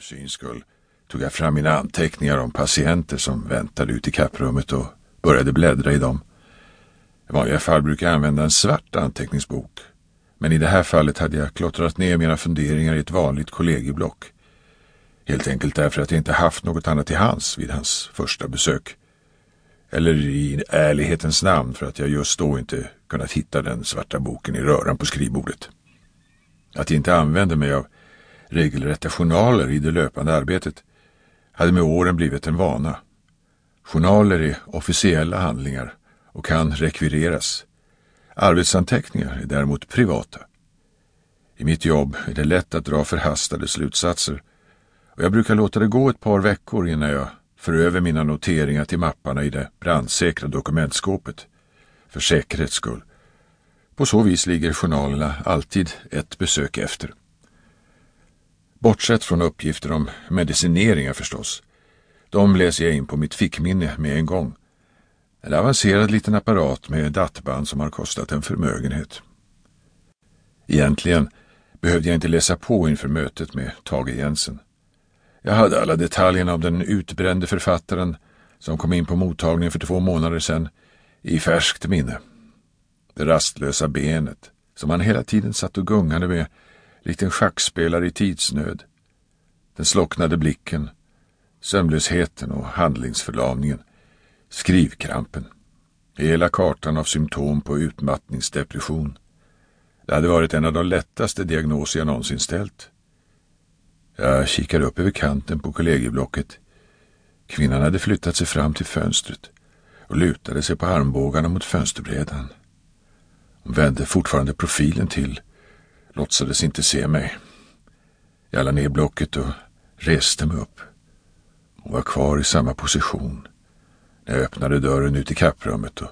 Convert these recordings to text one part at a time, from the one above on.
För syns skull tog jag fram mina anteckningar om patienter som väntade ute i kapprummet och började bläddra i dem. I vanliga fall brukar jag använda en svart anteckningsbok. Men i det här fallet hade jag klottrat ner mina funderingar i ett vanligt kollegieblock. Helt enkelt därför att jag inte haft något annat till hands vid hans första besök. Eller i ärlighetens namn för att jag just då inte kunnat hitta den svarta boken i röran på skrivbordet. Att jag inte använde mig av regelrätta journaler i det löpande arbetet hade med åren blivit en vana. Journaler är officiella handlingar och kan rekvireras. Arbetsanteckningar är däremot privata. I mitt jobb är det lätt att dra förhastade slutsatser och jag brukar låta det gå ett par veckor innan jag för över mina noteringar till mapparna i det brandsäkra dokumentskåpet. För säkerhets skull. På så vis ligger journalerna alltid ett besök efter. Bortsett från uppgifter om medicineringar förstås. De läser jag in på mitt fickminne med en gång. En avancerad liten apparat med dattband som har kostat en förmögenhet. Egentligen behövde jag inte läsa på inför mötet med Tage Jensen. Jag hade alla detaljerna om den utbrände författaren som kom in på mottagningen för två månader sedan i färskt minne. Det rastlösa benet som han hela tiden satt och gungade med likt en schackspelare i tidsnöd. Den slocknade blicken, sömnlösheten och handlingsförlamningen, skrivkrampen, hela kartan av symptom på utmattningsdepression. Det hade varit en av de lättaste diagnoser jag någonsin ställt. Jag kikade upp över kanten på kollegieblocket. Kvinnan hade flyttat sig fram till fönstret och lutade sig på armbågarna mot fönsterbrädan. Hon vände fortfarande profilen till, låtsades inte se mig. Jag la ner blocket och reste mig upp. Hon var kvar i samma position när jag öppnade dörren ut i kapprummet och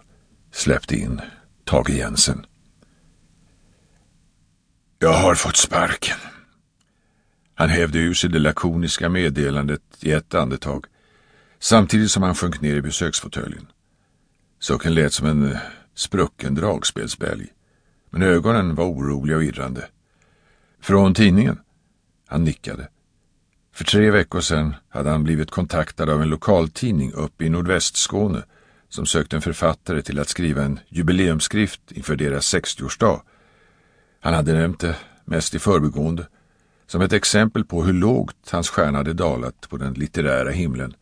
släppte in Tage Jensen. Jag har fått sparken. Han hävde ur sig det lakoniska meddelandet i ett andetag, samtidigt som han sjönk ner i besöksfåtöljen. Sucken lät som en sprucken dragspelsbälg, men ögonen var oroliga och irrande. Från tidningen? Han nickade. För tre veckor sedan hade han blivit kontaktad av en lokaltidning uppe i nordvästskåne som sökte en författare till att skriva en jubileumsskrift inför deras 60-årsdag. Han hade nämnt det, mest i förbigående, som ett exempel på hur lågt hans stjärna hade dalat på den litterära himlen.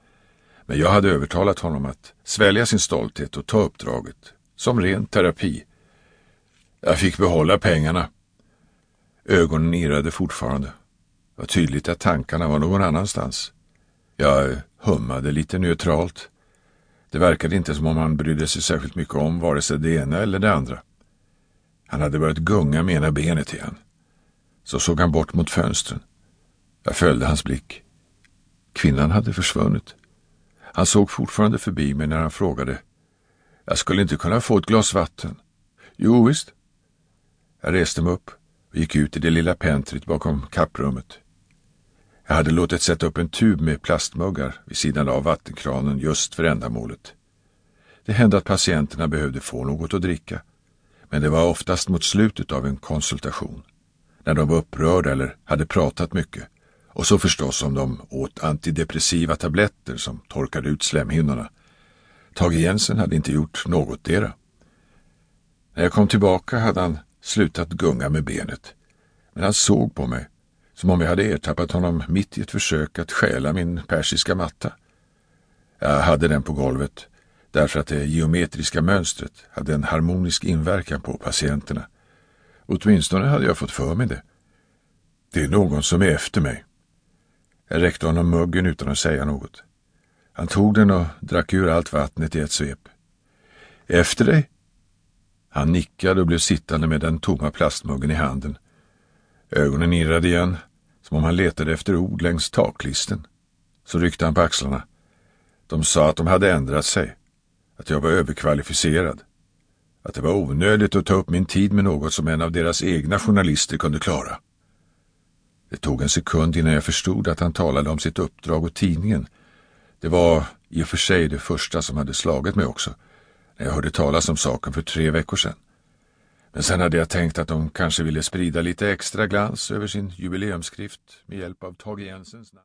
Men jag hade övertalat honom att svälja sin stolthet och ta uppdraget, som ren terapi. Jag fick behålla pengarna. Ögonen irrade fortfarande. Det var tydligt att tankarna var någon annanstans. Jag hummade lite neutralt. Det verkade inte som om han brydde sig särskilt mycket om vare sig det ena eller det andra. Han hade börjat gunga med ena benet igen. Så såg han bort mot fönstren. Jag följde hans blick. Kvinnan hade försvunnit. Han såg fortfarande förbi mig när han frågade. Jag skulle inte kunna få ett glas vatten. Jo, visst. Jag reste mig upp och gick ut i det lilla pentryt bakom kapprummet. Jag hade låtit sätta upp en tub med plastmuggar vid sidan av vattenkranen just för ändamålet. Det hände att patienterna behövde få något att dricka, men det var oftast mot slutet av en konsultation när de var upprörda eller hade pratat mycket. Och så förstås om de åt antidepressiva tabletter som torkade ut slemhinnorna. Tage Jensen hade inte gjort något dera. När jag kom tillbaka hade han slutat gunga med benet. Men han såg på mig som om jag hade ertappat honom mitt i ett försök att stjäla min persiska matta. Jag hade den på golvet därför att det geometriska mönstret hade en harmonisk inverkan på patienterna. Åtminstone hade jag fått för mig det. Det är någon som är efter mig. Jag räckte honom muggen utan att säga något. Han tog den och drack ur allt vattnet i ett svep. Efter dig? Han nickade och blev sittande med den tomma plastmuggen i handen. Ögonen irrade igen, som om han letade efter ord längs taklisten. Så ryckte han på axlarna. De sa att de hade ändrat sig, att jag var överkvalificerad. Att det var onödigt att ta upp min tid med något som en av deras egna journalister kunde klara. Det tog en sekund innan jag förstod att han talade om sitt uppdrag och tidningen. Det var i och för sig det första som hade slagit mig också, när jag hörde talas om saken för tre veckor sedan. Men sen hade jag tänkt att de kanske ville sprida lite extra glans över sin jubileumsskrift med hjälp av Tage Jensens namn.